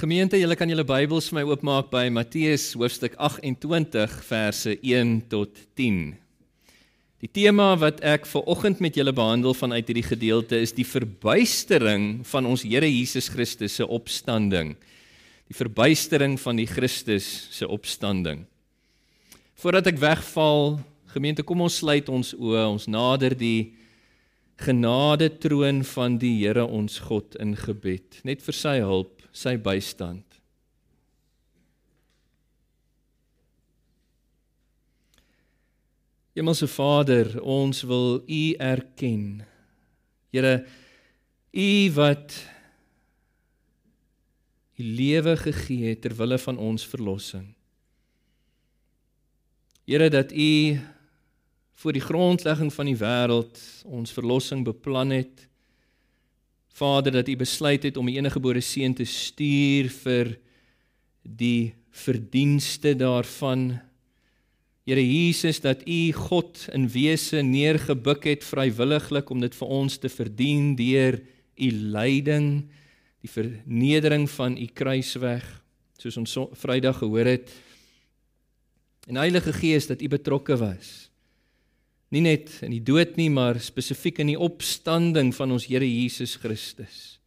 Gemeente, julle kan julle Bybels vir my oopmaak by Matteus hoofstuk 28 verse 1 tot 10. Die tema wat ek ver oggend met julle behandel vanuit hierdie gedeelte is die verbuistering van ons Here Jesus Christus se opstanding. Die verbuistering van die Christus se opstanding. Voordat ek wegval, gemeente, kom ons sluit ons oë, ons nader die genade troon van die Here ons God in gebed, net vir sy hulp sy bystand. Hemelse Vader, ons wil U erken. Here, U wat U lewe gegee het ter wille van ons verlossing. Here dat U voor die grondlegging van die wêreld ons verlossing beplan het Vader dat U besluit het om die eniggebore seun te stuur vir die verdienste daarvan. Here Jesus dat U God in wese neergebuk het vrywilliglik om dit vir ons te verdien deur U lyding, die vernedering van U kruisweg, soos ons so, Vrydag gehoor het. En Heilige Gees dat U betrokke was nie net in die dood nie, maar spesifiek in die opstanding van ons Here Jesus Christus.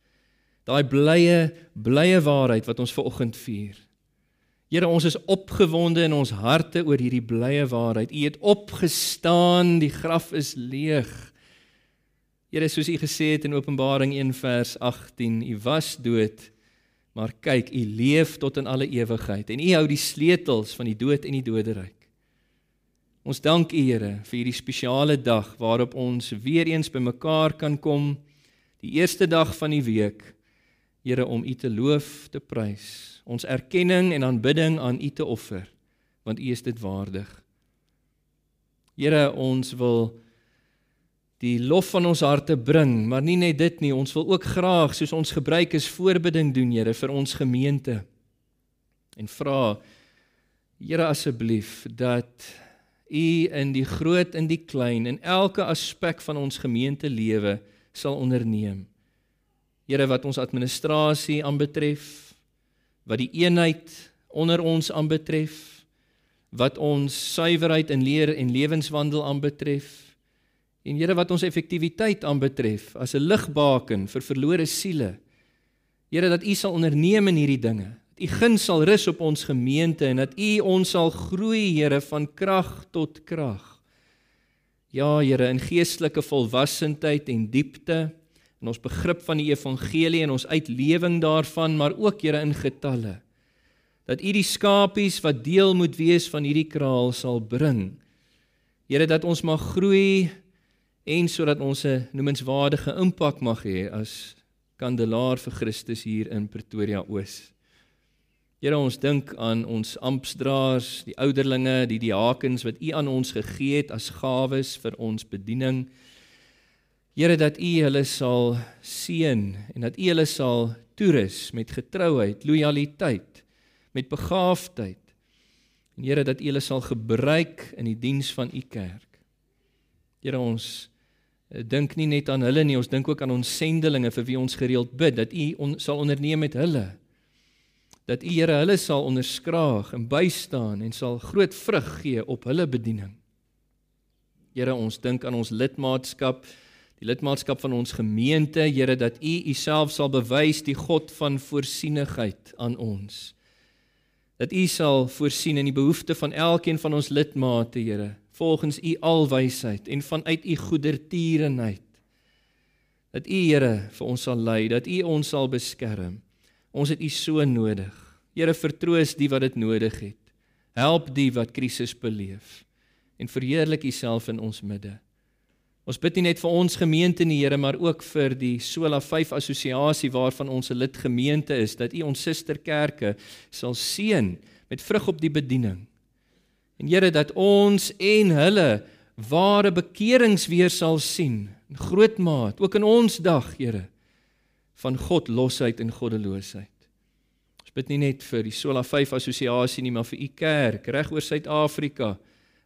Daai blye blye waarheid wat ons ver oggend vier. Here, ons is opgewonde in ons harte oor hierdie blye waarheid. U het opgestaan, die graf is leeg. Here, soos U gesê het in Openbaring 1 vers 18, U was dood, maar kyk, U leef tot in alle ewigheid en U hou die sleutels van die dood en die doderyk. Ons dank U Here vir hierdie spesiale dag waarop ons weer eens bymekaar kan kom. Die eerste dag van die week. Here om U te loof, te prys, ons erkenning en aanbidding aan U te offer, want U is dit waardig. Here, ons wil die lof van ons harte bring, maar nie net dit nie, ons wil ook graag soos ons gebruik is voorbidding doen, Here, vir ons gemeente. En vra Here asseblief dat U in die groot en die klein in elke aspek van ons gemeente lewe sal onderneem. Here wat ons administrasie aanbetref, wat die eenheid onder ons aanbetref, wat ons suiwerheid in leer en lewenswandel aanbetref, en Here wat ons effektiwiteit aanbetref as 'n ligbaken vir verlore siele. Here dat U sal onderneem in hierdie dinge U guns sal rus op ons gemeente en dat U ons sal groei, Here, van krag tot krag. Ja, Here, in geestelike volwassenheid en diepte in ons begrip van die evangelie en ons uitlewing daarvan, maar ook Here in getalle. Dat U die skapies wat deel moet wees van hierdie kraal sal bring. Here, dat ons mag groei en sodat ons 'n noemenswaardige impak mag hê as kandelaar vir Christus hier in Pretoria Oos. Here ons dink aan ons amptdraers, die ouderlinge, die diakens wat U aan ons gegee het as gawes vir ons bediening. Here dat U hulle sal seën en dat U hulle sal toerus met getrouheid, lojaliteit, met begaafdheid. En Here dat U hulle sal gebruik in die diens van U kerk. Here ons eh, dink nie net aan hulle nie, ons dink ook aan ons sendelinge vir wie ons gereeld bid dat U on, sal onderneem met hulle dat U Here hulle sal onderskraag en bystaan en sal groot vrug gee op hulle bediening. Here, ons dink aan ons lidmaatskap, die lidmaatskap van ons gemeente, Here, dat U Uself sal bewys die God van voorsienigheid aan ons. Dat U sal voorsien in die behoeftes van elkeen van ons lidmate, Here, volgens U alwysheid en vanuit U goedertierenheid. Dat U Here vir ons sal lei, dat U ons sal beskerm. Ons het U so nodig. Here vertroos die wat dit nodig het. Help die wat krisis beleef en verheerlik U self in ons midde. Ons bid nie net vir ons gemeente nie, Here, maar ook vir die Sola 5 assosiasie waarvan ons 'n lidgemeente is, dat U ons susterkerke sal seën met vrug op die bediening. En Here, dat ons en hulle ware bekerings weer sal sien in groot maat, ook in ons dag, Here van God losheid en goddeloosheid. Ons bid nie net vir die Sola 5 assosiasie nie, maar vir u kerk reg oor Suid-Afrika,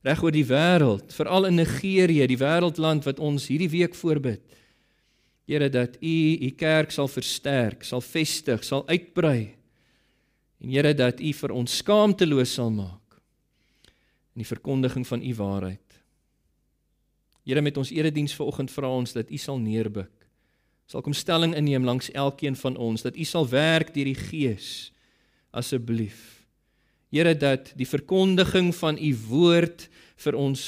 reg oor die wêreld, veral in Nigerië, die wêreldland wat ons hierdie week voorbid. Here dat u u kerk sal versterk, sal vestig, sal uitbrei. En Here dat U vir ons skaamteloos sal maak in die verkondiging van U waarheid. Here met ons erediens vanoggend vra ons dat U sal neerbuk. Sal kom stelling inneem langs elkeen van ons dat U sal werk deur die Gees asseblief. Here dat die verkondiging van U woord vir ons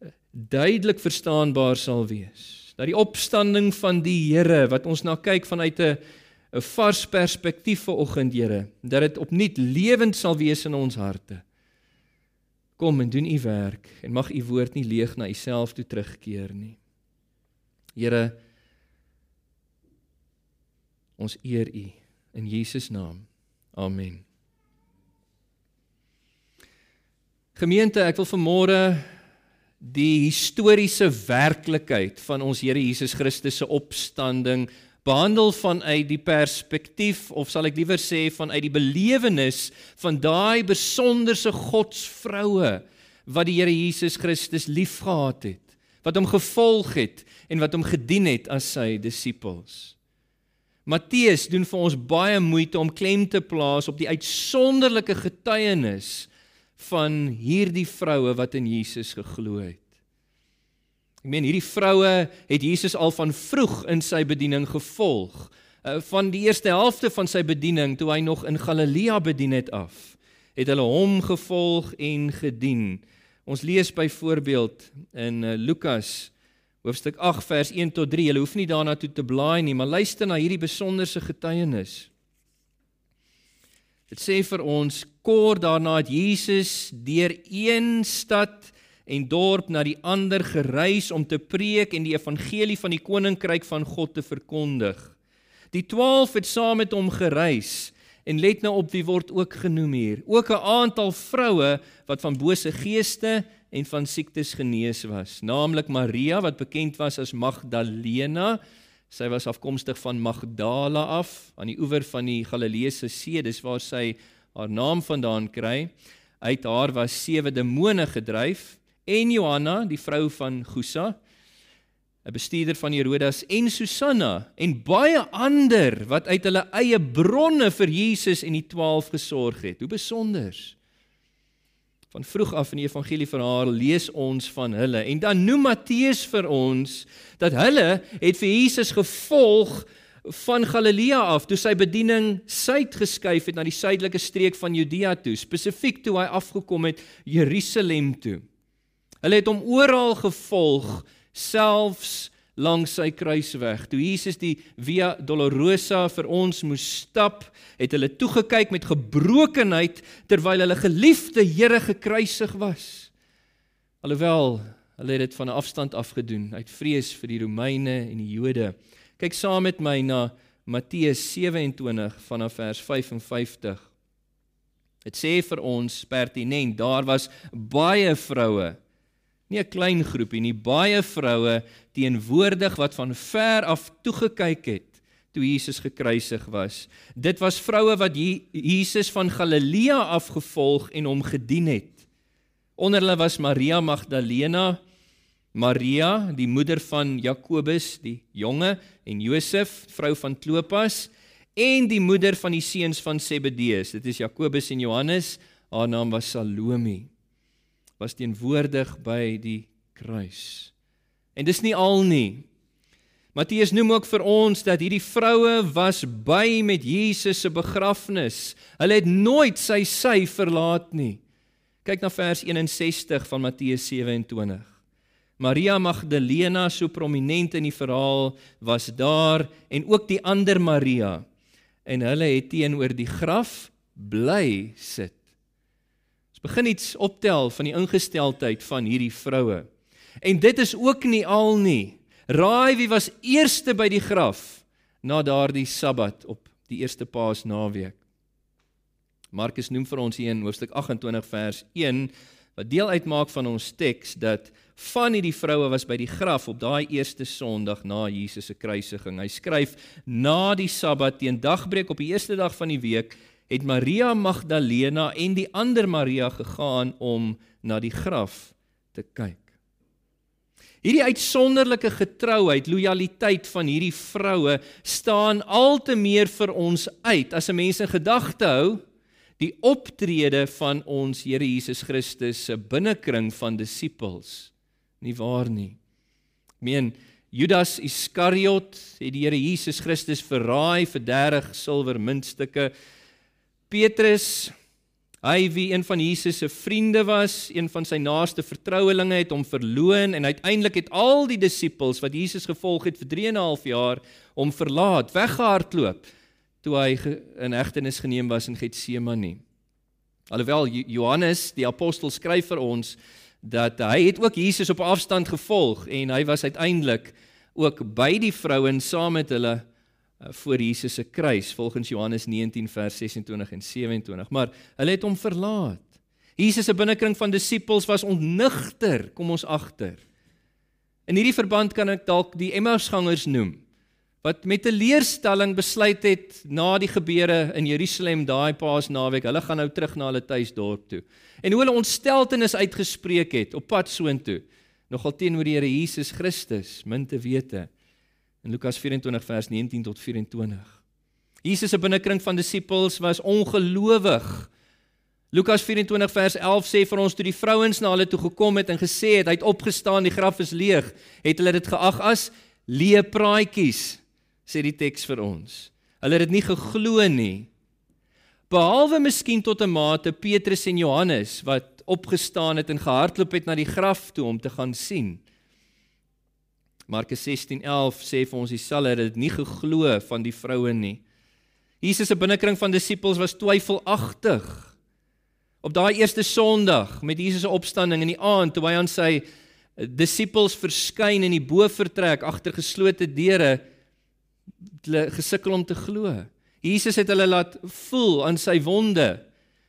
eh, duidelik verstaanbaar sal wees. Dat die opstanding van die Here wat ons na kyk vanuit 'n 'n vars perspektief vir oggend, Here, dat dit opnuut lewend sal wees in ons harte. Kom en doen u werk en mag u woord nie leeg na u self toe terugkeer nie. Here, ons eer u in Jesus naam. Amen. Gemeente, ek wil vanmôre die historiese werklikheid van ons Here Jesus Christus se opstanding behandel vanuit die perspektief of sal ek liewer sê vanuit die belewenis van daai besonderse godsvroue wat die Here Jesus Christus liefgehad het, wat hom gevolg het en wat hom gedien het as sy disippels. Matteus doen vir ons baie moeite om klem te plaas op die uitsonderlike getuienis van hierdie vroue wat in Jesus geglo het. Ek meen hierdie vroue het Jesus al van vroeg in sy bediening gevolg. Uh, van die eerste helfte van sy bediening toe hy nog in Galilea bedien het af, het hulle hom gevolg en gedien. Ons lees byvoorbeeld in uh, Lukas hoofstuk 8 vers 1 tot 3. Jy hoef nie daarna toe te blaai nie, maar luister na hierdie besonderse getuienis. Dit sê vir ons kort daarna het Jesus deur een stad en dorp na die ander gereis om te preek en die evangelie van die koninkryk van God te verkondig. Die 12 het saam met hom gereis en let nou op wie word ook genoem hier. Ook 'n aantal vroue wat van bose geeste en van siektes genees was, naamlik Maria wat bekend was as Magdalena. Sy was afkomstig van Magdala af aan die oewer van die Galileese See, dis waar sy haar naam vandaan kry. Uit haar was sewe demone gedryf en Johanna, die vrou van Gusa, 'n bestuurder van Herodas en Susanna en baie ander wat uit hulle eie bronne vir Jesus en die 12 gesorg het. Hoe besonder. Van vroeg af in die evangelieverhaal lees ons van hulle en dan noem Matteus vir ons dat hulle het vir Jesus gevolg van Galilea af toe sy bediening suid geskuif het na die suidelike streek van Judea toe, spesifiek toe hy afgekom het Jerusalem toe. Hulle het hom oral gevolg, selfs langs sy kruisweg. Toe Jesus die Via Dolorosa vir ons moes stap, het hulle toegekyk met gebrokenheid terwyl hulle geliefde Here gekruisig was. Alhoewel hulle het dit van 'n afstand af gedoen uit vrees vir die Romeine en die Jode. Kyk saam met my na Matteus 27 vanaf vers 55. Dit sê vir ons pertinent, daar was baie vroue Nie 'n klein groepie nie, baie vroue teenwoordig wat van ver af toegekyk het toe Jesus gekruisig was. Dit was vroue wat Jesus van Galilea af gevolg en hom gedien het. Onder hulle was Maria Magdalena, Maria, die moeder van Jakobus die jonge en Josef, vrou van Klopas en die moeder van die seuns van Zebedeus. Dit is Jakobus en Johannes. Haar naam was Salome was teenwoordig by die kruis. En dis nie al nie. Matteus noem ook vir ons dat hierdie vroue was by met Jesus se begrafnis. Hulle het nooit sy sy verlaat nie. Kyk na vers 61 van Matteus 27. Maria Magdalena, so prominent in die verhaal, was daar en ook die ander Maria. En hulle het teenoor die graf bly sit. Ons begin iets optel van die ingesteldheid van hierdie vroue. En dit is ook nie al nie. Raai wie was eerste by die graf na daardie Sabbat op die eerste Paasnaweek? Markus noem vir ons hier in hoofstuk 28 vers 1 wat deel uitmaak van ons teks dat van hierdie vroue was by die graf op daai eerste Sondag na Jesus se kruisiging. Hy skryf na die Sabbat teen dagbreek op die eerste dag van die week het Maria Magdalena en die ander Maria gegaan om na die graf te kyk. Hierdie uitsonderlike getrouheid, lojaliteit van hierdie vroue staan al te meer vir ons uit as 'n mens in gedagte hou die optrede van ons Here Jesus Christus se binnekring van disippels. Nie waar nie. Ek meen Judas Iskariot het die Here Jesus Christus verraai vir 30 silwer muntstukke. Petrus, hy wie een van Jesus se vriende was, een van sy naaste vertrouelinge het hom verloon en uiteindelik het al die disippels wat Jesus gevolg het vir 3 en 'n half jaar hom verlaat, weggehardloop toe hy in hegtenis geneem was in Getsemane. Alhoewel Johannes die apostel skryf vir ons dat hy het ook Jesus op afstand gevolg en hy was uiteindelik ook by die vrouens saam met hulle voor Jesus se kruis volgens Johannes 19 vers 26 en 27 maar hulle het hom verlaat Jesus se binnekring van disippels was ontnigter kom ons agter in hierdie verband kan ek dalk die Emmausgangers noem wat met 'n leerstelling besluit het na die gebeure in Jerusalem daai Paasnaweek, hulle gaan nou terug na hulle tuisdorp toe. En hoe hulle ontsteltenis uitgespreek het op pad soontoe, nogal teenoor die Here Jesus Christus, min te wete. In Lukas 24 vers 19 tot 24. Jesus se binnekring van disippels was ongelowig. Lukas 24 vers 11 sê vir ons toe die vrouens na hulle toe gekom het en gesê het hy het opgestaan, die graf is leeg, het hulle dit geag as leë praatjies sê die teks vir ons. Hulle het dit nie geglo nie. Behalwe miskien tot 'n mate Petrus en Johannes wat opgestaan het en gehardloop het na die graf toe om te gaan sien. Markus 16:11 sê vir ons dieselfde dat dit nie geglo van die vroue nie. Jesus se binnekring van disippels was twyfelagtig. Op daai eerste Sondag met Jesus se opstanding in die aand toe hy aan sy disippels verskyn in die bofortrek agter geslote deure hulle gesukkel om te glo. Jesus het hulle laat voel aan sy wonde.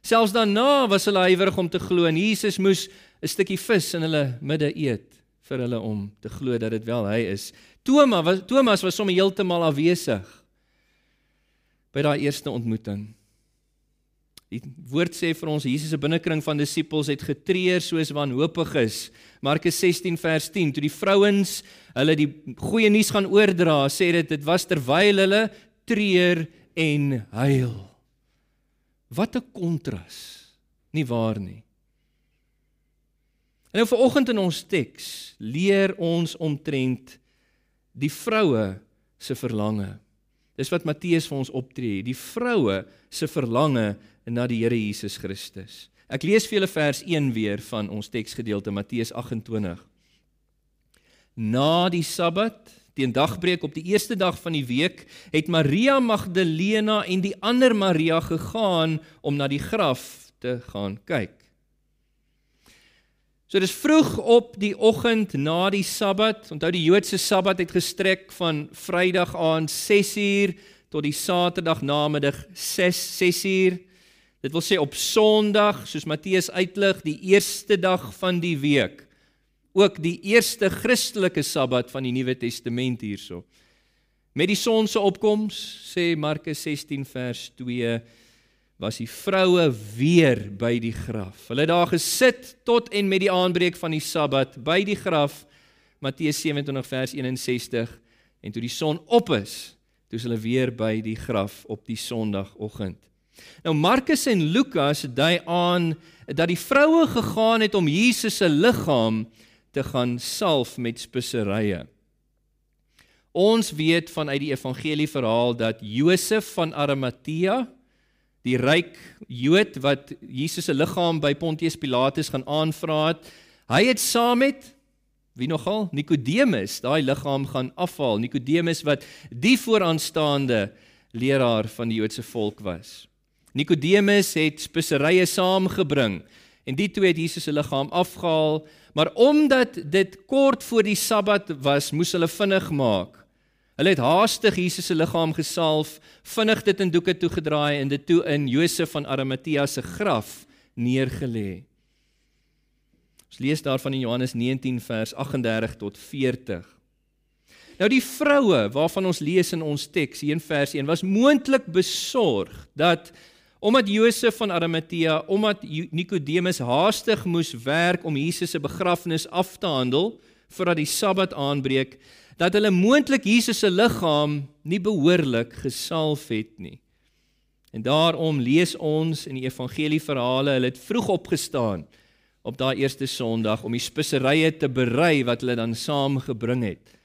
Selfs daarna was hulle huiwerig om te glo en Jesus moes 'n stukkie vis in hulle midde eet vir hulle om te glo dat dit wel hy is. Thomas was Thomas was sommer heeltemal afwesig by daai eerste ontmoeting. Die woord sê vir ons Jesus se binnekring van disippels het getreur soos wanhoopiges. Markus 16 vers 10. Toe die vrouens hulle die goeie nuus gaan oordra, sê dit dit was terwyl hulle treur en huil. Wat 'n kontras. Nie waar nie. En nou vanoggend in ons teks leer ons omtrent die vroue se verlange. Dis wat Matteus vir ons optree, die vroue se verlange na die Here Jesus Christus. Ek lees vir julle vers 1 weer van ons teksgedeelte Matteus 28. Na die Sabbat, teen dagbreek op die eerste dag van die week, het Maria Magdalena en die ander Maria gegaan om na die graf te gaan kyk. So dis vroeg op die oggend na die Sabbat. Onthou die Joodse Sabbat het gestrek van Vrydag aand 6uur tot die Saterdag namiddag 6 6uur. Dit wil sê op Sondag, soos Matteus uitlig, die eerste dag van die week. Ook die eerste Christelike Sabbat van die Nuwe Testament hierso. Met die son se opkoms, sê Markus 16 vers 2, was die vroue weer by die graf. Hulle het daar gesit tot en met die aanbreek van die Sabbat by die graf. Matteus 27 vers 61 en toe die son op is, toe is hulle weer by die graf op die Sondagoggend. Nou Markus en Lukas dui aan dat die vroue gegaan het om Jesus se liggaam te gaan salf met speserye. Ons weet vanuit die evangelie verhaal dat Josef van Arimatea, die ryk Jood wat Jesus se liggaam by Pontius Pilatus gaan aanvra het, hy het saam met wie nogal Nikodemus daai liggaam gaan afhaal. Nikodemus wat die vooraanstaande leraar van die Joodse volk was. Nikodemus het speserye saamgebring en die twee het Jesus se liggaam afgehaal, maar omdat dit kort voor die Sabbat was, moes hulle vinnig maak. Hulle het haastig Jesus se liggaam gesalf, vinnig dit in doeke toegedraai en dit toe in Josef van Arimatea se graf neergelê. Ons lees daarvan in Johannes 19 vers 38 tot 40. Nou die vroue waarvan ons lees in ons teks hier in vers 1 was moontlik besorg dat Omdat Josef van Arimatea, omdat Nikodemus haastig moes werk om Jesus se begrafnis af te handel voordat die Sabbat aanbreek, dat hulle moontlik Jesus se liggaam nie behoorlik gesalf het nie. En daarom lees ons in die evangelieverhale, hulle het vroeg opgestaan op daai eerste Sondag om die speserye te berei wat hulle dan saamgebring het.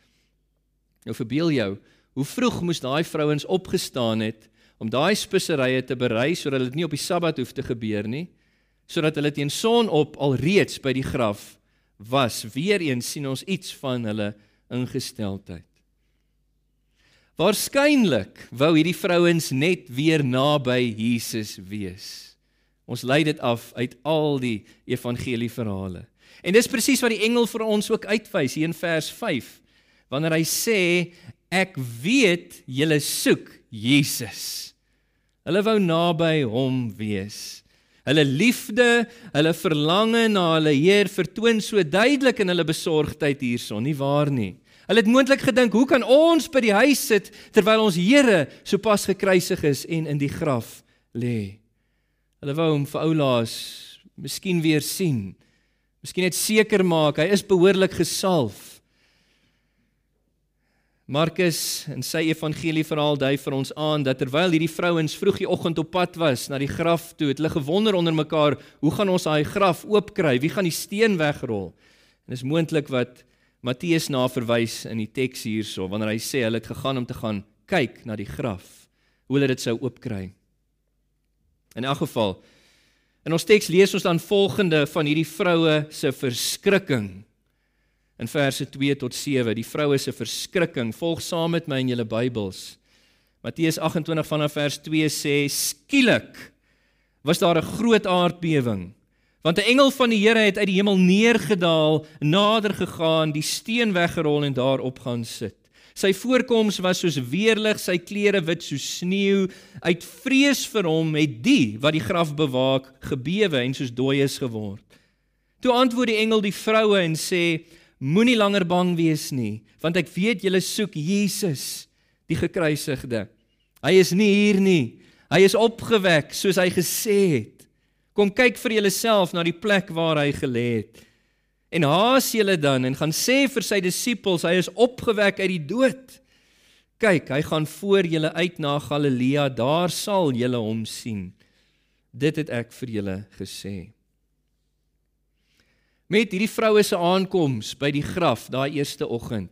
Nou verbeel jou, hoe vroeg moes daai vrouens opgestaan het om daai speserye te berei sodat dit nie op die Sabbat hoef te gebeur nie, sodat hulle teen sonop alreeds by die graf was. Weereens sien ons iets van hulle ingesteldheid. Waarskynlik wou hierdie vrouens net weer naby Jesus wees. Ons lei dit af uit al die evangelieverhale. En dis presies wat die engel vir ons ook uitwys hier in vers 5. Wanneer hy sê ek weet julle soek Jesus. Hulle wou naby hom wees. Hulle liefde, hulle verlange na hulle Heer vertoon so duidelik in hulle besorgdheid hierson, nie waar nie? Hulle het moontlik gedink, hoe kan ons by die huis sit terwyl ons Here sopas gekruisig is en in die graf lê? Hulle wou hom vir oulaas miskien weer sien. Miskien net seker maak hy is behoorlik gesalf. Markus in sy evangelieverhaal dui vir ons aan dat terwyl hierdie vrouens vroeg die oggend op pad was na die graf toe, het hulle gewonder onder mekaar, hoe gaan ons daai graf oopkry? Wie gaan die steen wegrol? En dis moontlik wat Matteus na verwys in die teks hierso wanneer hy sê hulle het gegaan om te gaan kyk na die graf hoe hulle dit sou oopkry. In elk geval in ons teks lees ons dan volgende van hierdie vroue se verskrikking in verse 2 tot 7 die vroue se verskrikking volg saam met my in julle Bybels. Matteus 28 vanaf vers 2 sê skielik was daar 'n groot aardbewing Want 'n engel van die Here het uit die hemel neergedaal, nader gegaan, die steen weggerol en daarop gaan sit. Sy voorkoms was soos weerlig, sy klere wit soos sneeu. Uit vrees vir hom het die wat die graf bewaak gebewe en soos dooies geword. Toe antwoord die engel die vroue en sê: Moenie langer bang wees nie, want ek weet julle soek Jesus, die gekruisigde. Hy is nie hier nie. Hy is opgewek soos hy gesê het. Kom kyk vir julleself na die plek waar hy gelê het. En haas julle dan en gaan sê vir sy disippels hy is opgewek uit die dood. Kyk, hy gaan voor julle uit na Galilea, daar sal julle hom sien. Dit het ek vir julle gesê. Met hierdie vroue se aankoms by die graf daai eerste oggend,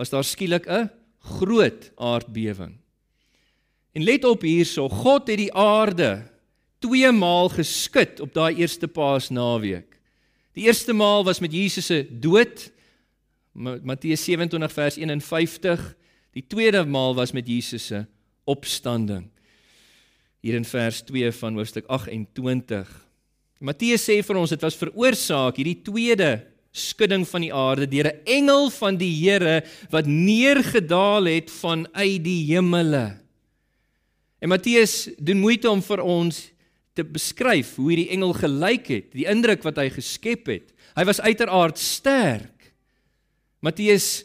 was daar skielik 'n groot aardbewing. En let op hierso, God het die aarde twee maal geskit op daai eerste Paasnaweek. Die eerste maal was met Jesus se dood Matteus 27 vers 51. Die tweede maal was met Jesus se opstanding. Hier in vers 2 van hoofstuk 28. Matteus sê vir ons dit was veroorsaak hierdie tweede skudding van die aarde deur 'n engel van die Here wat neergedaal het vanuit die hemele. En Matteus doen moeite om vir ons te beskryf hoe hierdie engel gelyk het, die indruk wat hy geskep het. Hy was uiteraard sterk. Matteus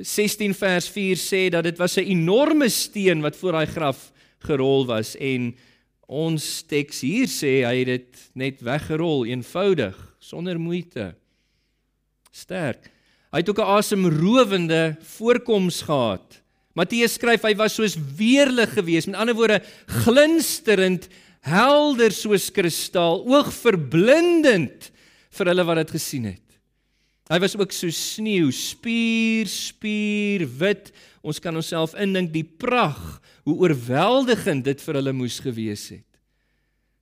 16 vers 4 sê dat dit was 'n enorme steen wat voor daai graf gerol was en ons teks hier sê hy het dit net weggerol eenvoudig sonder moeite. Sterk. Hy het ook 'n asemrowende voorkoms gehad. Matteus skryf hy was soos weerlig geweest, met ander woorde glinsterend helder soos kristal, oogverblindend vir hulle wat dit gesien het. Hy was ook so sneeu, spier, spier wit. Ons kan onsself indink die prag, hoe oorweldigend dit vir hulle moes gewees het.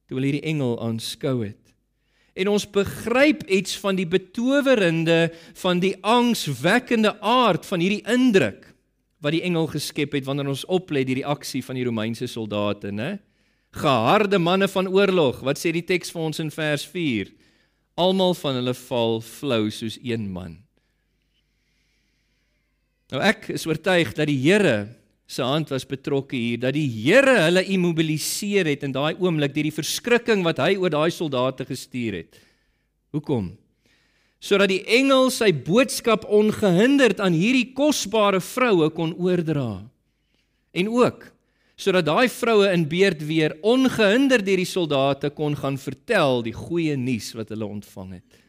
Toe hulle hierdie engel aanskou het. En ons begryp iets van die betowerende van die angswekkende aard van hierdie indruk wat die engel geskep het wanneer ons oplet die reaksie van die Romeinse soldate, né? geharde manne van oorlog. Wat sê die teks vir ons in vers 4? Almal van hulle val flou soos een man. Nou ek is oortuig dat die Here se hand was betrokke hier, dat die Here hulle immobiliseer het in daai oomblik deur die verskrikking wat hy oor daai soldate gestuur het. Hoekom? Sodat die engel sy boodskap ongehinderd aan hierdie kosbare vroue kon oordra. En ook sodat daai vroue in beerd weer ongehinderd deur die soldate kon gaan vertel die goeie nuus wat hulle ontvang het.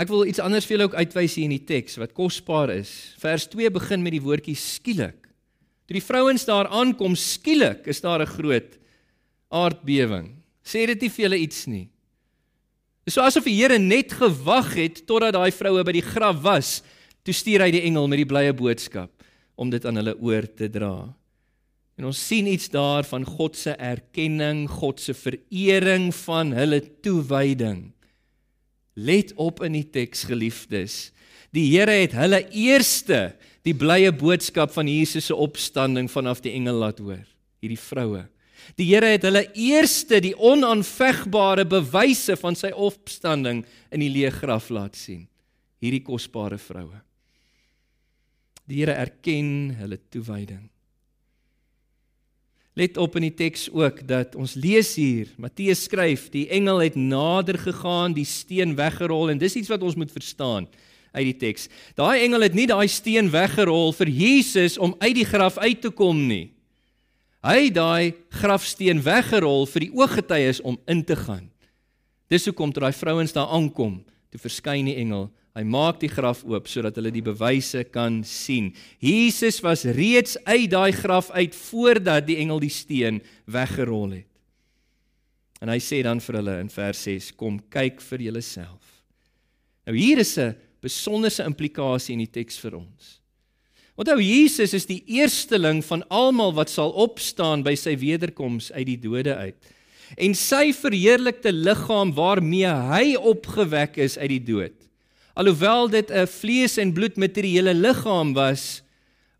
Ek wil iets anders vir julle ook uitwys hier in die teks wat kosbaar is. Vers 2 begin met die woordjie skielik. Toe die vrouens daar aankom, skielik is daar 'n groot aardbewing. Sê dit nie vir julle iets nie? Dis so asof die Here net gewag het totdat daai vroue by die graf was, toe stuur hy die engel met die blye boodskap om dit aan hulle oor te dra. En ons sien iets daar van God se erkenning, God se verering van hulle toewyding. Let op in die teks geliefdes. Die Here het hulle eerste die blye boodskap van Jesus se opstanding vanaf die engel laat hoor, hierdie vroue. Die Here het hulle eerste die onaanvegbare bewyse van sy opstanding in die leë graf laat sien, hierdie kosbare vroue. Die Here erken hulle toewyding. Let op in die teks ook dat ons lees hier, Matteus skryf, die engel het nader gegaan, die steen weggerol en dis iets wat ons moet verstaan uit die teks. Daai engel het nie daai steen weggerol vir Jesus om uit die graf uit te kom nie. Hy het daai grafsteen weggerol vir die ooggetuies om in te gaan. Dis hoekom toe daai vrouens daar aankom, toe verskyn die engel Hy maak die graf oop sodat hulle die bewyse kan sien. Jesus was reeds uit daai graf uit voordat die engel die steen weggerol het. En hy sê dan vir hulle in vers 6: "Kom kyk vir julleself." Nou hier is 'n besonderse implikasie in die teks vir ons. Onthou Jesus is die eersteling van almal wat sal opstaan by sy wederkoms uit die dode uit. En sy verheerlikte liggaam waarmee hy opgewek is uit die dood alhoewel dit 'n vlees en bloed materiële liggaam was,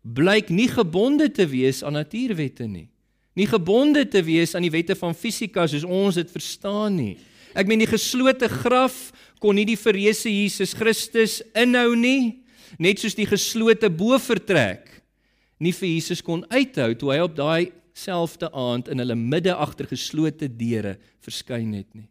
blyk nie gebonde te wees aan natuurwette nie. Nie gebonde te wees aan die wette van fisika soos ons dit verstaan nie. Ek meen die geslote graf kon nie die verreëse Jesus Christus inhou nie, net soos die geslote bovertrek nie vir Jesus kon uithou toe hy op daai selfde aand in hulle midde agter geslote deure verskyn het nie.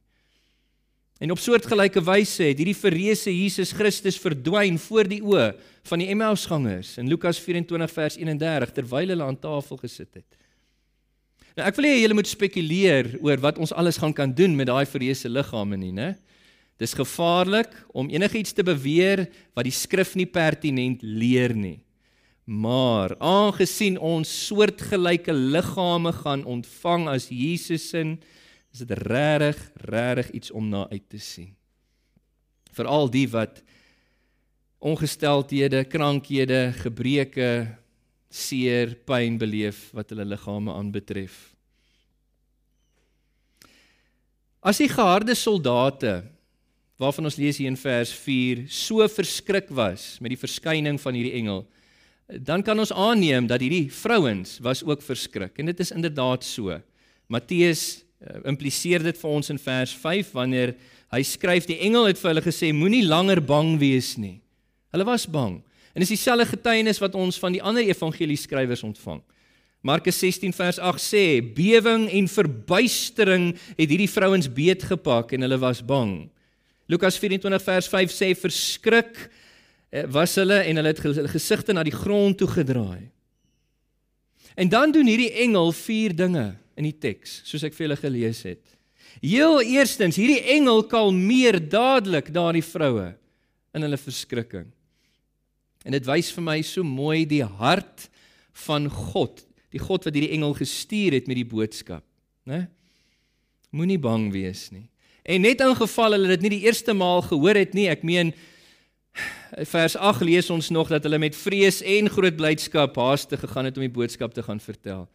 En op soortgelyke wyse het hierdie verreëse Jesus Christus verdwyn voor die oë van die Emmausgangers in Lukas 24 vers 31 terwyl hulle aan tafel gesit het. Nou ek wil hê julle moet spekuleer oor wat ons alles gaan kan doen met daai verreëse liggame nie, né? Dis gevaarlik om enigiets te beweer wat die skrif nie pertinent leer nie. Maar aangesien ons soortgelyke liggame gaan ontvang as Jesus se is dit regtig regtig iets om na uit te sien. Veral die wat ongesteldhede, krankhede, gebreke, seer, pyn beleef wat hulle liggame aanbetref. As die geharde soldate waarvan ons lees hier in vers 4 so verskrik was met die verskyning van hierdie engel, dan kan ons aanneem dat hierdie vrouens was ook verskrik en dit is inderdaad so. Matteus impliseer dit vir ons in vers 5 wanneer hy skryf die engel het vir hulle gesê moenie langer bang wees nie. Hulle was bang. En dis dieselfde getuienis wat ons van die ander evangelie skrywers ontvang. Markus 16 vers 8 sê bewing en verbuistering het hierdie vrouens beetgepak en hulle was bang. Lukas 24 vers 5 sê verskrik eh, was hulle en hulle het hulle gesigte na die grond toe gedraai. En dan doen hierdie engel vier dinge in die teks, soos ek vir julle gelees het. Heel eerstens, hierdie engel kalmeer dadelik daardie vroue in hulle verskrikking. En dit wys vir my so mooi die hart van God, die God wat hierdie engel gestuur het met die boodskap, né? Moenie bang wees nie. En net in geval hulle dit nie die eerste maal gehoor het nie, ek meen vers 8 lees ons nog dat hulle met vrees en groot blydskap haaste gegaan het om die boodskap te gaan vertel.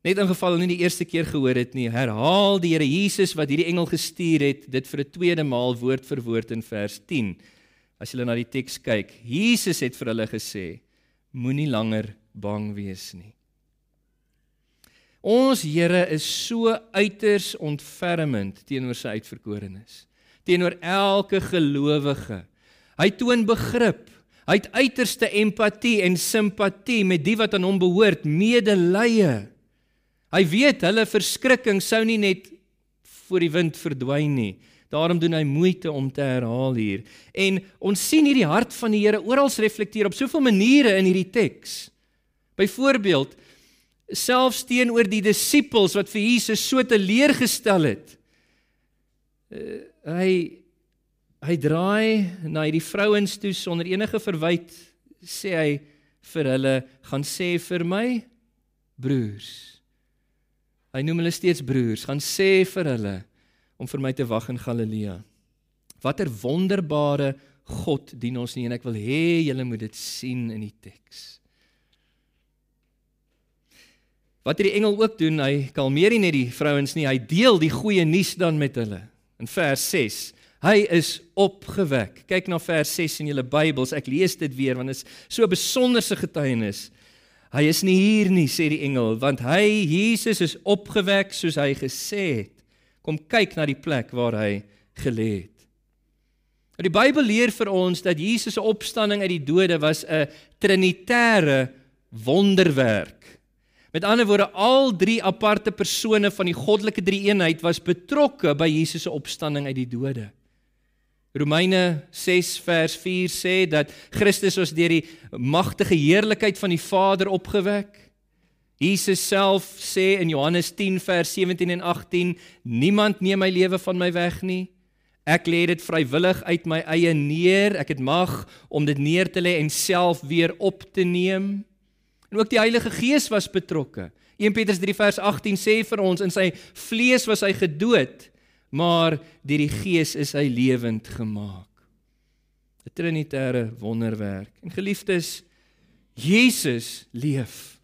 Net in geval hulle nie die eerste keer gehoor het nie, herhaal die Here Jesus wat hierdie engel gestuur het, dit vir 'n tweede maal woord vir woord in vers 10. As jy na die teks kyk, Jesus het vir hulle gesê: Moenie langer bang wees nie. Ons Here is so uiters ontfermend teenoor sy uitverkorenes, teenoor elke gelowige. Hy toon begrip. Hy het uiterste empatie en simpatie met die wat aan hom behoort, medelee. Hy weet hulle verskrikking sou nie net voor die wind verdwyn nie. Daarom doen hy moeite om te herhaal hier. En ons sien hierdie hart van die Here oral reflekteer op soveel maniere in hierdie teks. Byvoorbeeld selfs teenoor die disippels wat vir Jesus so te leer gestel het. Uh, hy hy draai na hierdie vrouens toe sonder enige verwyd sê hy vir hulle gaan sê vir my broers. Hy noem hulle steeds broers, gaan sê vir hulle om vir my te wag in Galilea. Watter wonderbare God dien ons nie en ek wil hê julle moet dit sien in die teks. Wat hierdie engel ook doen, hy kalmeer nie net die vrouens nie, hy deel die goeie nuus dan met hulle. In vers 6 Hy is opgewek. Kyk na vers 6 in julle Bybels. Ek lees dit weer want dit is so 'n besonderse getuienis. Hy is nie hier nie, sê die engel, want hy Jesus is opgewek soos hy gesê het. Kom kyk na die plek waar hy gelê het. Die Bybel leer vir ons dat Jesus se opstanding uit die dode was 'n trinitêre wonderwerk. Met ander woorde, al drie aparte persone van die goddelike drie-eenheid was betrokke by Jesus se opstanding uit die dode. Romeine 6 vers 4 sê dat Christus ons deur die magtige heerlikheid van die Vader opgewek. Jesus self sê in Johannes 10 vers 17 en 18: Niemand neem my lewe van my weg nie. Ek lê dit vrywillig uit my eie neer. Ek het mag om dit neer te lê en self weer op te neem. En ook die Heilige Gees was betrokke. 1 Petrus 3 vers 18 sê vir ons in sy vlees was hy gedood, maar deur die Gees is hy lewend gemaak. 'n Trinitêre wonderwerk. En geliefdes, Jesus leef.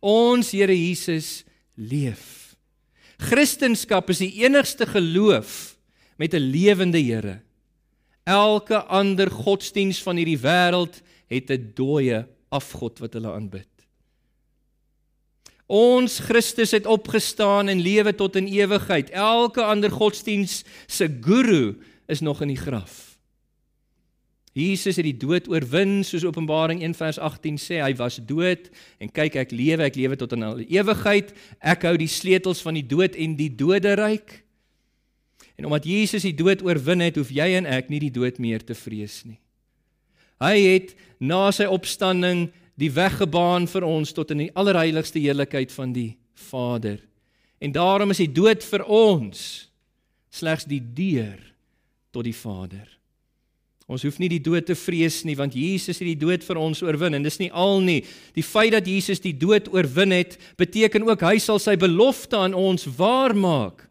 Ons Here Jesus leef. Christendom is die enigste geloof met 'n lewende Here. Elke ander godsdiens van hierdie wêreld het 'n dooie afgod wat hulle aanbid. Ons Christus het opgestaan en lewe tot in ewigheid. Elke ander godsdiens se guru is nog in die graf. Jesus het die dood oorwin soos Openbaring 1 vers 18 sê hy was dood en kyk ek lewe ek lewe tot in ewigheid ek hou die sleutels van die dood en die doderyk En omdat Jesus die dood oorwin het, hoef jy en ek nie die dood meer te vrees nie. Hy het na sy opstanding die weg gebaan vir ons tot in die allerheiligste heerlikheid van die Vader. En daarom is die dood vir ons slegs die deur tot die Vader. Ons hoef nie die dood te vrees nie want Jesus het die dood vir ons oorwin en dis nie al nie. Die feit dat Jesus die dood oorwin het, beteken ook hy sal sy belofte aan ons waarmaak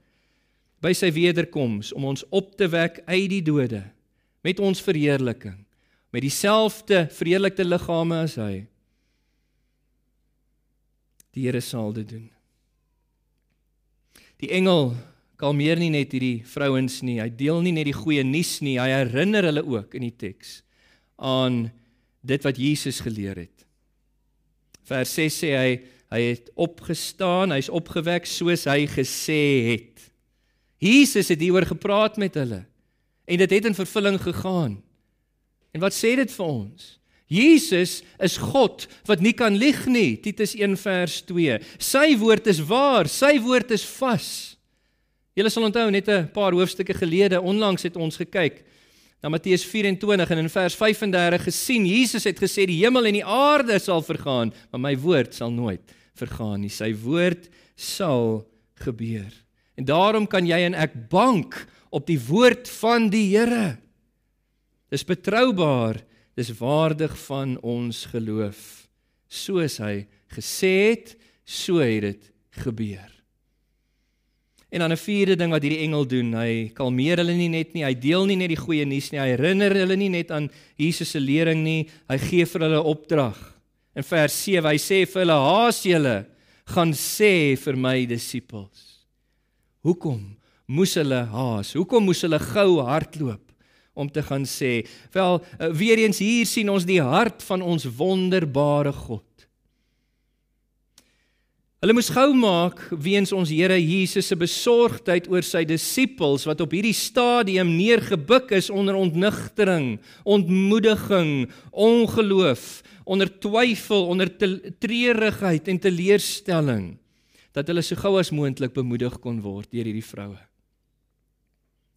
by sy wederkoms om ons op te wek uit die dode met ons verheerliking met dieselfde verheerlikte liggame as hy die Here sal dit doen die engel kalmeer nie net hierdie vrouens nie hy deel nie net die goeie nuus nie hy herinner hulle ook in die teks aan dit wat Jesus geleer het vers 6 sê hy hy het opgestaan hy's opgewek soos hy gesê het Jesus het hieroor gepraat met hulle en dit het in vervulling gegaan. En wat sê dit vir ons? Jesus is God wat nie kan lieg nie. Titus 1 vers 2. Sy woord is waar, sy woord is vas. Julle sal onthou net 'n paar hoofstukke gelede onlangs het ons gekyk na Matteus 24 en in vers 35 gesien Jesus het gesê die hemel en die aarde sal vergaan, maar my woord sal nooit vergaan nie. Sy woord sal gebeur. En daarom kan jy en ek bank op die woord van die Here. Dis betroubaar, dis waardig van ons geloof. Soos hy gesê het, so het dit gebeur. En dan 'n vierde ding wat hierdie engel doen, hy kalmeer hulle nie net nie, hy deel nie net die goeie nuus nie, hy herinner hulle nie net aan Jesus se lering nie, hy gee vir hulle opdrag. In vers 7 hy sê vir hulle: "Haas julle, gaan sê vir my disippels Hoekom moes hulle haas? Hoekom moes hulle gou hardloop om te gaan sê? Wel, eh, weer eens hier sien ons die hart van ons wonderbare God. Hulle moes gou maak weens ons Here Jesus se besorgdheid oor sy disippels wat op hierdie stadium neergebuk is onder ontnigtering, ontmoediging, ongeloof, onder twyfel, onder treurigheid en teleurstelling dat hulle so gou as moontlik bemoedig kon word deur hierdie vroue.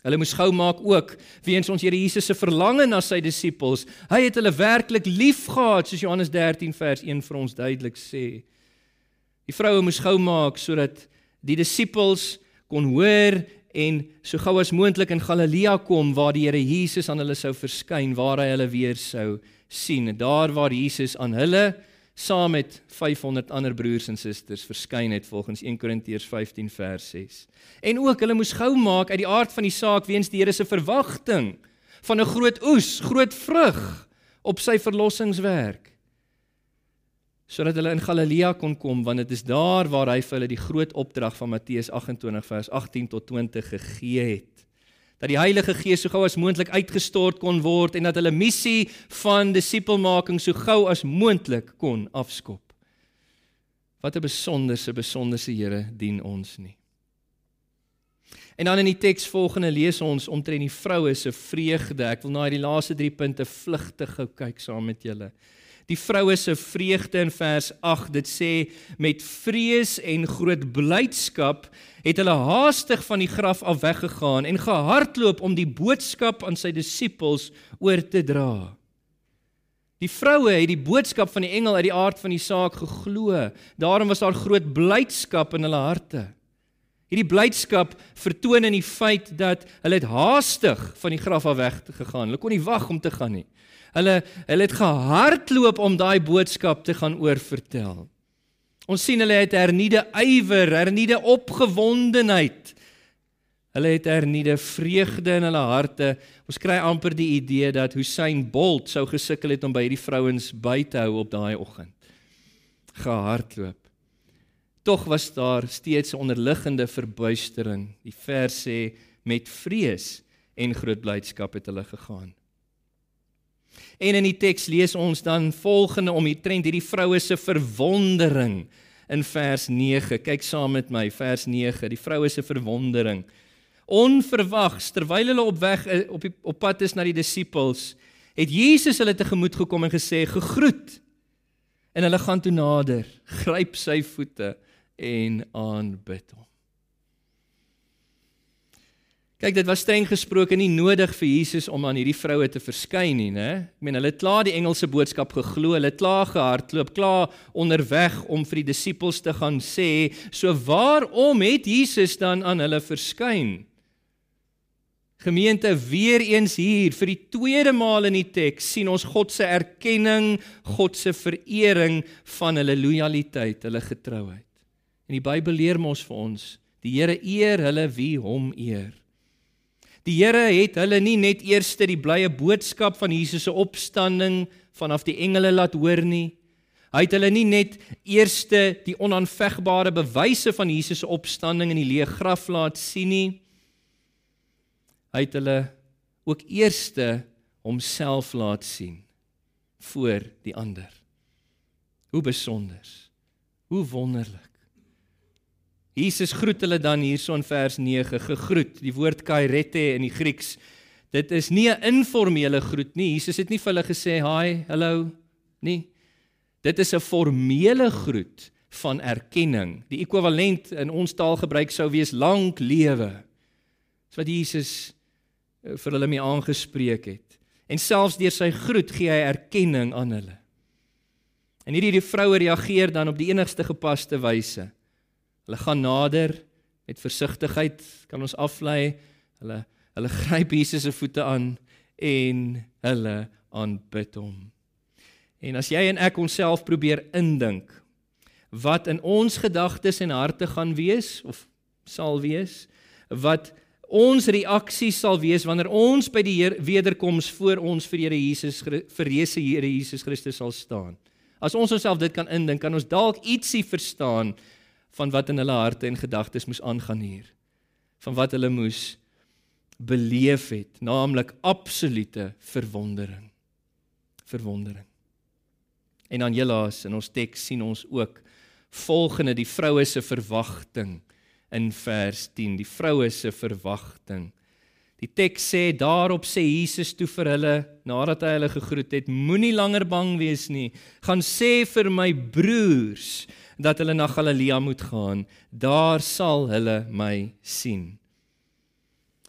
Hulle moes gou maak ook weens ons Here Jesus se verlange na sy disippels. Hy het hulle werklik liefgehad soos Johannes 13 vers 1 vir ons duidelik sê. Die vroue moes gou maak sodat die disippels kon hoor en so gou as moontlik in Galilea kom waar die Here Jesus aan hulle sou verskyn, waar hy hulle weer sou sien. En daar waar Jesus aan hulle saam met 500 ander broers en susters verskyn het volgens 1 Korintiërs 15 vers 6. En ook hulle moes gou maak uit die aard van die saak weens die Here se verwagting van 'n groot oes, groot vrug op sy verlossingswerk. Sodat hulle in Galilea kon kom want dit is daar waar hy vir hulle die groot opdrag van Matteus 28 vers 18 tot 20 gegee het dat die Heilige Gees so gou as moontlik uitgestort kon word en dat hulle missie van disipelmaking so gou as moontlik kon afskop. Wat 'n besonderse besonderse Here dien ons nie. En dan in die teks volgende lees ons omtrent die vroue se vreugde. Ek wil na die laaste 3 punte vlugtig gou kyk saam met julle die vroue se vreugde in vers 8 dit sê met vrees en groot blydskap het hulle haastig van die graf af weggegaan en gehardloop om die boodskap aan sy disippels oor te dra Die vroue het die boodskap van die engel uit die aard van die saak geglo. Daarom was daar groot blydskap in hulle harte. Hierdie blydskap vertoon in die feit dat hulle het haastig van die graf af weg gegaan. Hulle kon nie wag om te gaan nie. Hulle hulle het gehardloop om daai boodskap te gaan oorvertel. Ons sien hulle het herniede ywer, herniede opgewondenheid. Hulle het herniede vreugde in hulle harte. Ons kry amper die idee dat Hussein Bolt sou gesukkel het om by hierdie vrouens by te hou op daai oggend. Gehardloop. Tog was daar steeds 'n onderliggende verbuistering. Die vers sê met vrees en groot blydskap het hulle gegaan. En in die teks lees ons dan volgende om hier trend hierdie vroue se verwondering in vers 9. Kyk saam met my vers 9, die vroue se verwondering. Onverwags terwyl hulle op weg eh, op die, op pad is na die disippels, het Jesus hulle tegemoet gekom en gesê: "Gegroet." En hulle gaan toe nader, gryp sy voete en aanbid hom. Kyk, dit was streng gesproke nie nodig vir Jesus om aan hierdie vroue te verskyn nie, né? Ek meen, hulle het klaar die engelse boodskap geglo, hulle het klaar gehardloop, klaar onderweg om vir die disippels te gaan sê, so waarom het Jesus dan aan hulle verskyn? Gemeente, weer eens hier vir die tweede maal in die teks sien ons God se erkenning, God se verering van hulle lojaliteit, hulle getrouheid. En die Bybel leer ons vir ons, die Here eer hulle wie hom eer. Die Here het hulle nie net eerste die blye boodskap van Jesus se opstanding vanaf die engele laat hoor nie. Hy het hulle nie net eerste die onaanvegbare bewyse van Jesus se opstanding in die leë graf laat sien nie. Hy het hulle ook eerste homself laat sien voor die ander. Hoe besonder. Hoe wonderlik. Jesus groet hulle dan hierso in vers 9 gegroet. Die woord kairete in die Grieks. Dit is nie 'n informele groet nie. Jesus het nie vir hulle gesê hi, hallo nie. Dit is 'n formele groet van erkenning. Die ekwivalent in ons taalgebruik sou wees lank lewe. Dis wat Jesus eh, vir hulle mee aangespreek het. En selfs deur sy groet gee hy erkenning aan hulle. En hierdie die vroue reageer dan op die enigste gepaste wyse. Hulle gaan nader met versigtigheid, kan ons aflei. Hulle hulle gryp Jesus se voete aan en hulle aanbid hom. En as jy en ek onsself probeer indink wat in ons gedagtes en harte gaan wees of sal wees, wat ons reaksie sal wees wanneer ons by die Heer wederkoms voor ons vir Here Jesus verreëse Here Jesus Christus sal staan. As ons onsself dit kan indink, kan ons dalk ietsie verstaan van wat in hulle harte en gedagtes moes aangaan hier. Van wat hulle moes beleef het, naamlik absolute verwondering. Verwondering. En dan helaas in ons teks sien ons ook volgende die vroue se verwagting in vers 10, die vroue se verwagting. Die teks sê daarop sê Jesus toe vir hulle nadat hy hulle gegroet het, moenie langer bang wees nie. Gaan sê vir my broers dat hulle na Galilea moet gaan. Daar sal hulle my sien.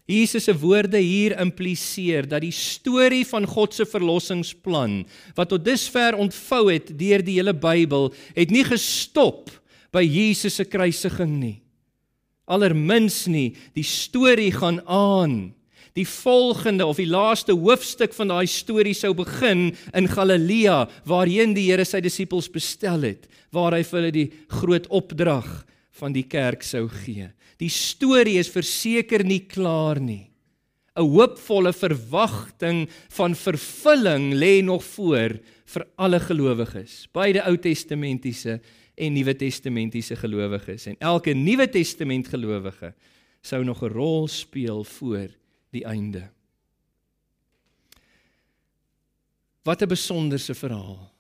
Jesus se woorde hier impliseer dat die storie van God se verlossingsplan wat tot dusver ontvou het deur die hele Bybel, het nie gestop by Jesus se kruisiging nie. Allermins nie, die storie gaan aan. Die volgende of die laaste hoofstuk van daai storie sou begin in Galilea waarheen die Here sy disippels bestel het, waar hy vir hulle die groot opdrag van die kerk sou gee. Die storie is verseker nie klaar nie. 'n Hoopvolle verwagting van vervulling lê nog voor vir alle gelowiges, beide Ou Testamentiese en Nuwe Testamentiese gelowiges en elke Nuwe Testament gelowige sou nog 'n rol speel voor die einde. Wat 'n besonderse verhaal.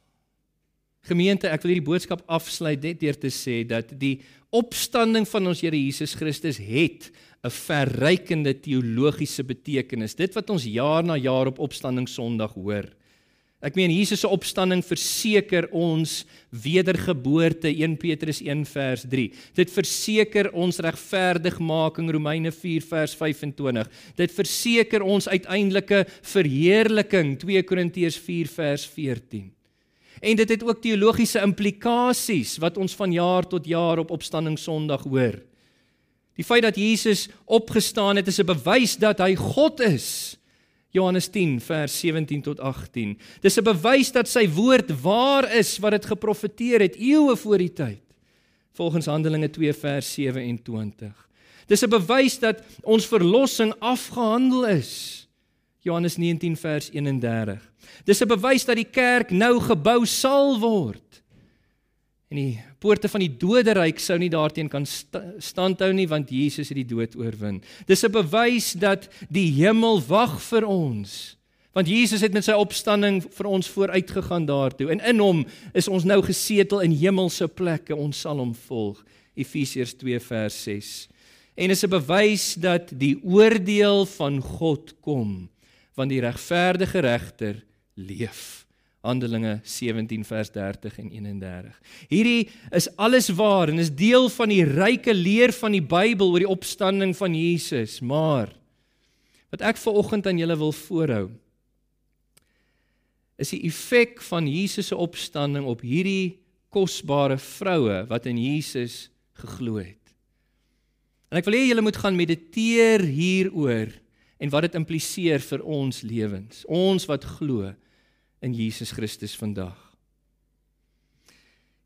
Gemeente, ek wil hierdie boodskap afsluit net deur te sê dat die opstanding van ons Here Jesus Christus het 'n verrykende teologiese betekenis. Dit wat ons jaar na jaar op Opstanding Sondag hoor. Ek meen Jesus se opstanding verseker ons wedergeboorte 1 Petrus 1 vers 3. Dit verseker ons regverdigmaking Romeine 4 vers 25. Dit verseker ons uiteindelike verheerliking 2 Korintiërs 4 vers 14. En dit het ook teologiese implikasies wat ons van jaar tot jaar op opstanding Sondag hoor. Die feit dat Jesus opgestaan het is 'n bewys dat hy God is. Johannes 10 vers 17 tot 18. Dis 'n bewys dat sy woord waar is wat dit geprofeteer het eeue voor die tyd. Volgens Handelinge 2 vers 27. Dis 'n bewys dat ons verlossing afgehandel is. Johannes 19 vers 31. Dis 'n bewys dat die kerk nou gebou sal word. En die poorte van die doderyk sou nie daarteen kan standhou nie want Jesus het die dood oorwin. Dis 'n bewys dat die hemel wag vir ons. Want Jesus het met sy opstanding vir ons vooruitgegaan daartoe en in hom is ons nou gesetel in hemelse plekke. Ons sal hom volg. Efesiërs 2 vers 6. En is 'n bewys dat die oordeel van God kom want die regverdige regter leef. Handelinge 17 vers 30 en 31. Hierdie is alles waar en is deel van die ryke leer van die Bybel oor die opstanding van Jesus, maar wat ek ver oggend aan julle wil voorhou is die effek van Jesus se opstanding op hierdie kosbare vroue wat in Jesus geglo het. En ek wil hê julle moet gaan mediteer hieroor en wat dit impliseer vir ons lewens. Ons wat glo in Jesus Christus vandag.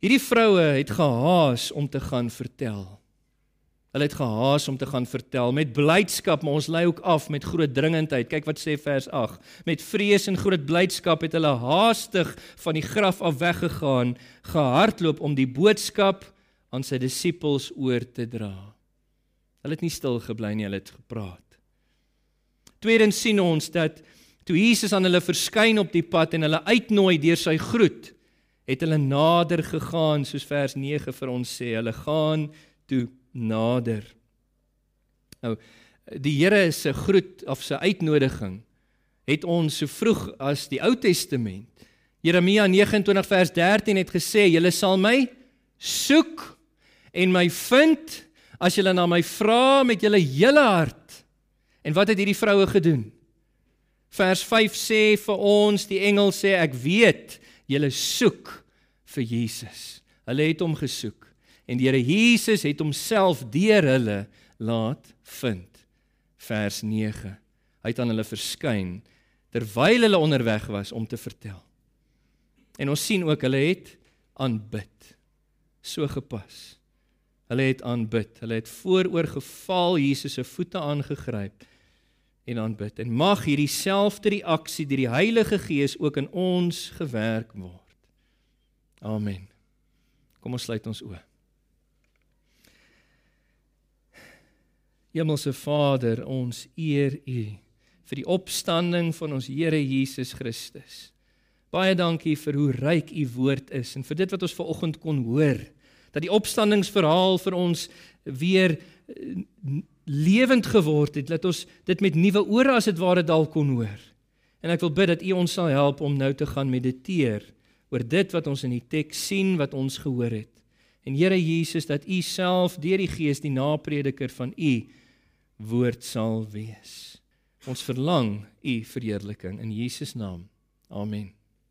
Hierdie vroue het gehaas om te gaan vertel. Hulle het gehaas om te gaan vertel met blydskap, maar ons lei ook af met groot dringendheid. Kyk wat sê vers 8. Met vrees en groot blydskap het hulle haastig van die graf af weggegaan, gehardloop om die boodskap aan sy disippels oor te dra. Hulle het nie stil gebly nie, hulle het gepraat. Tweedens sien ons dat Toe Jesus aan hulle verskyn op die pad en hulle uitnooi deur sy groet, het hulle nader gegaan soos vers 9 vir ons sê, hulle gaan toe nader. Nou die Here se groet of sy uitnodiging het ons so vroeg as die Ou Testament. Jeremia 29 vers 13 het gesê, julle sal my soek en my vind as julle na my vra met julle hele hart. En wat het hierdie vroue gedoen? Vers 5 sê vir ons, die engel sê ek weet julle soek vir Jesus. Hulle het hom gesoek en die Here Jesus het homself deur hulle laat vind. Vers 9. Hy het aan hulle verskyn terwyl hulle onderweg was om te vertel. En ons sien ook hulle het aanbid. So gepas. Hulle het aanbid. Hulle het vooroor geval Jesus se voete aangegryp en aanbid. En mag hierdie selfde reaksie deur die Heilige Gees ook in ons gewerk word. Amen. Kom ons sluit ons oë. Hemelse Vader, ons eer U vir die opstanding van ons Here Jesus Christus. Baie dankie vir hoe ryk U woord is en vir dit wat ons ver oggend kon hoor. Dat die opstandingsverhaal vir ons weer lewend geword het, laat ons dit met nuwe ore as dit ware dalk kon hoor. En ek wil bid dat U ons sal help om nou te gaan mediteer oor dit wat ons in die teks sien wat ons gehoor het. En Here Jesus dat U self deur die Gees die naprediker van U woord sal wees. Ons verlang U verheerliking in Jesus naam. Amen.